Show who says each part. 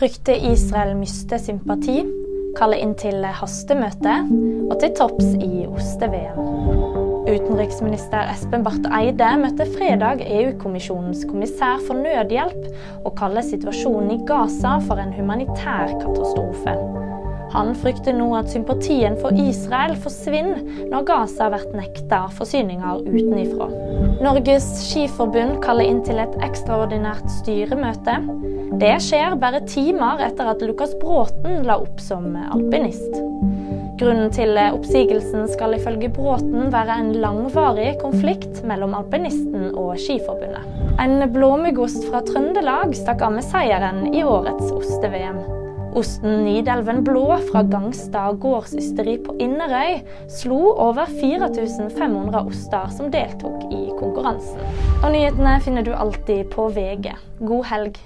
Speaker 1: Frykter Israel mister sympati, kaller inn til hastemøte og til topps i oste-VM. Utenriksminister Espen Barth Eide møtte fredag EU-kommisjonens kommissær for nødhjelp og kaller situasjonen i Gaza for en humanitær katastrofe. Han frykter nå at sympatien for Israel forsvinner når Gaza blir nekta forsyninger utenifra. Norges Skiforbund kaller inn til et ekstraordinært styremøte. Det skjer bare timer etter at Lukas Bråten la opp som alpinist. Grunnen til oppsigelsen skal ifølge Bråten være en langvarig konflikt mellom alpinisten og Skiforbundet. En blåmuggost fra Trøndelag stakk av med seieren i årets oste-VM. Osten Nidelven Blå fra Gangstad gårdsysteri på Inderøy slo over 4500 oster som deltok i konkurransen. Og nyhetene finner du alltid på VG. God helg.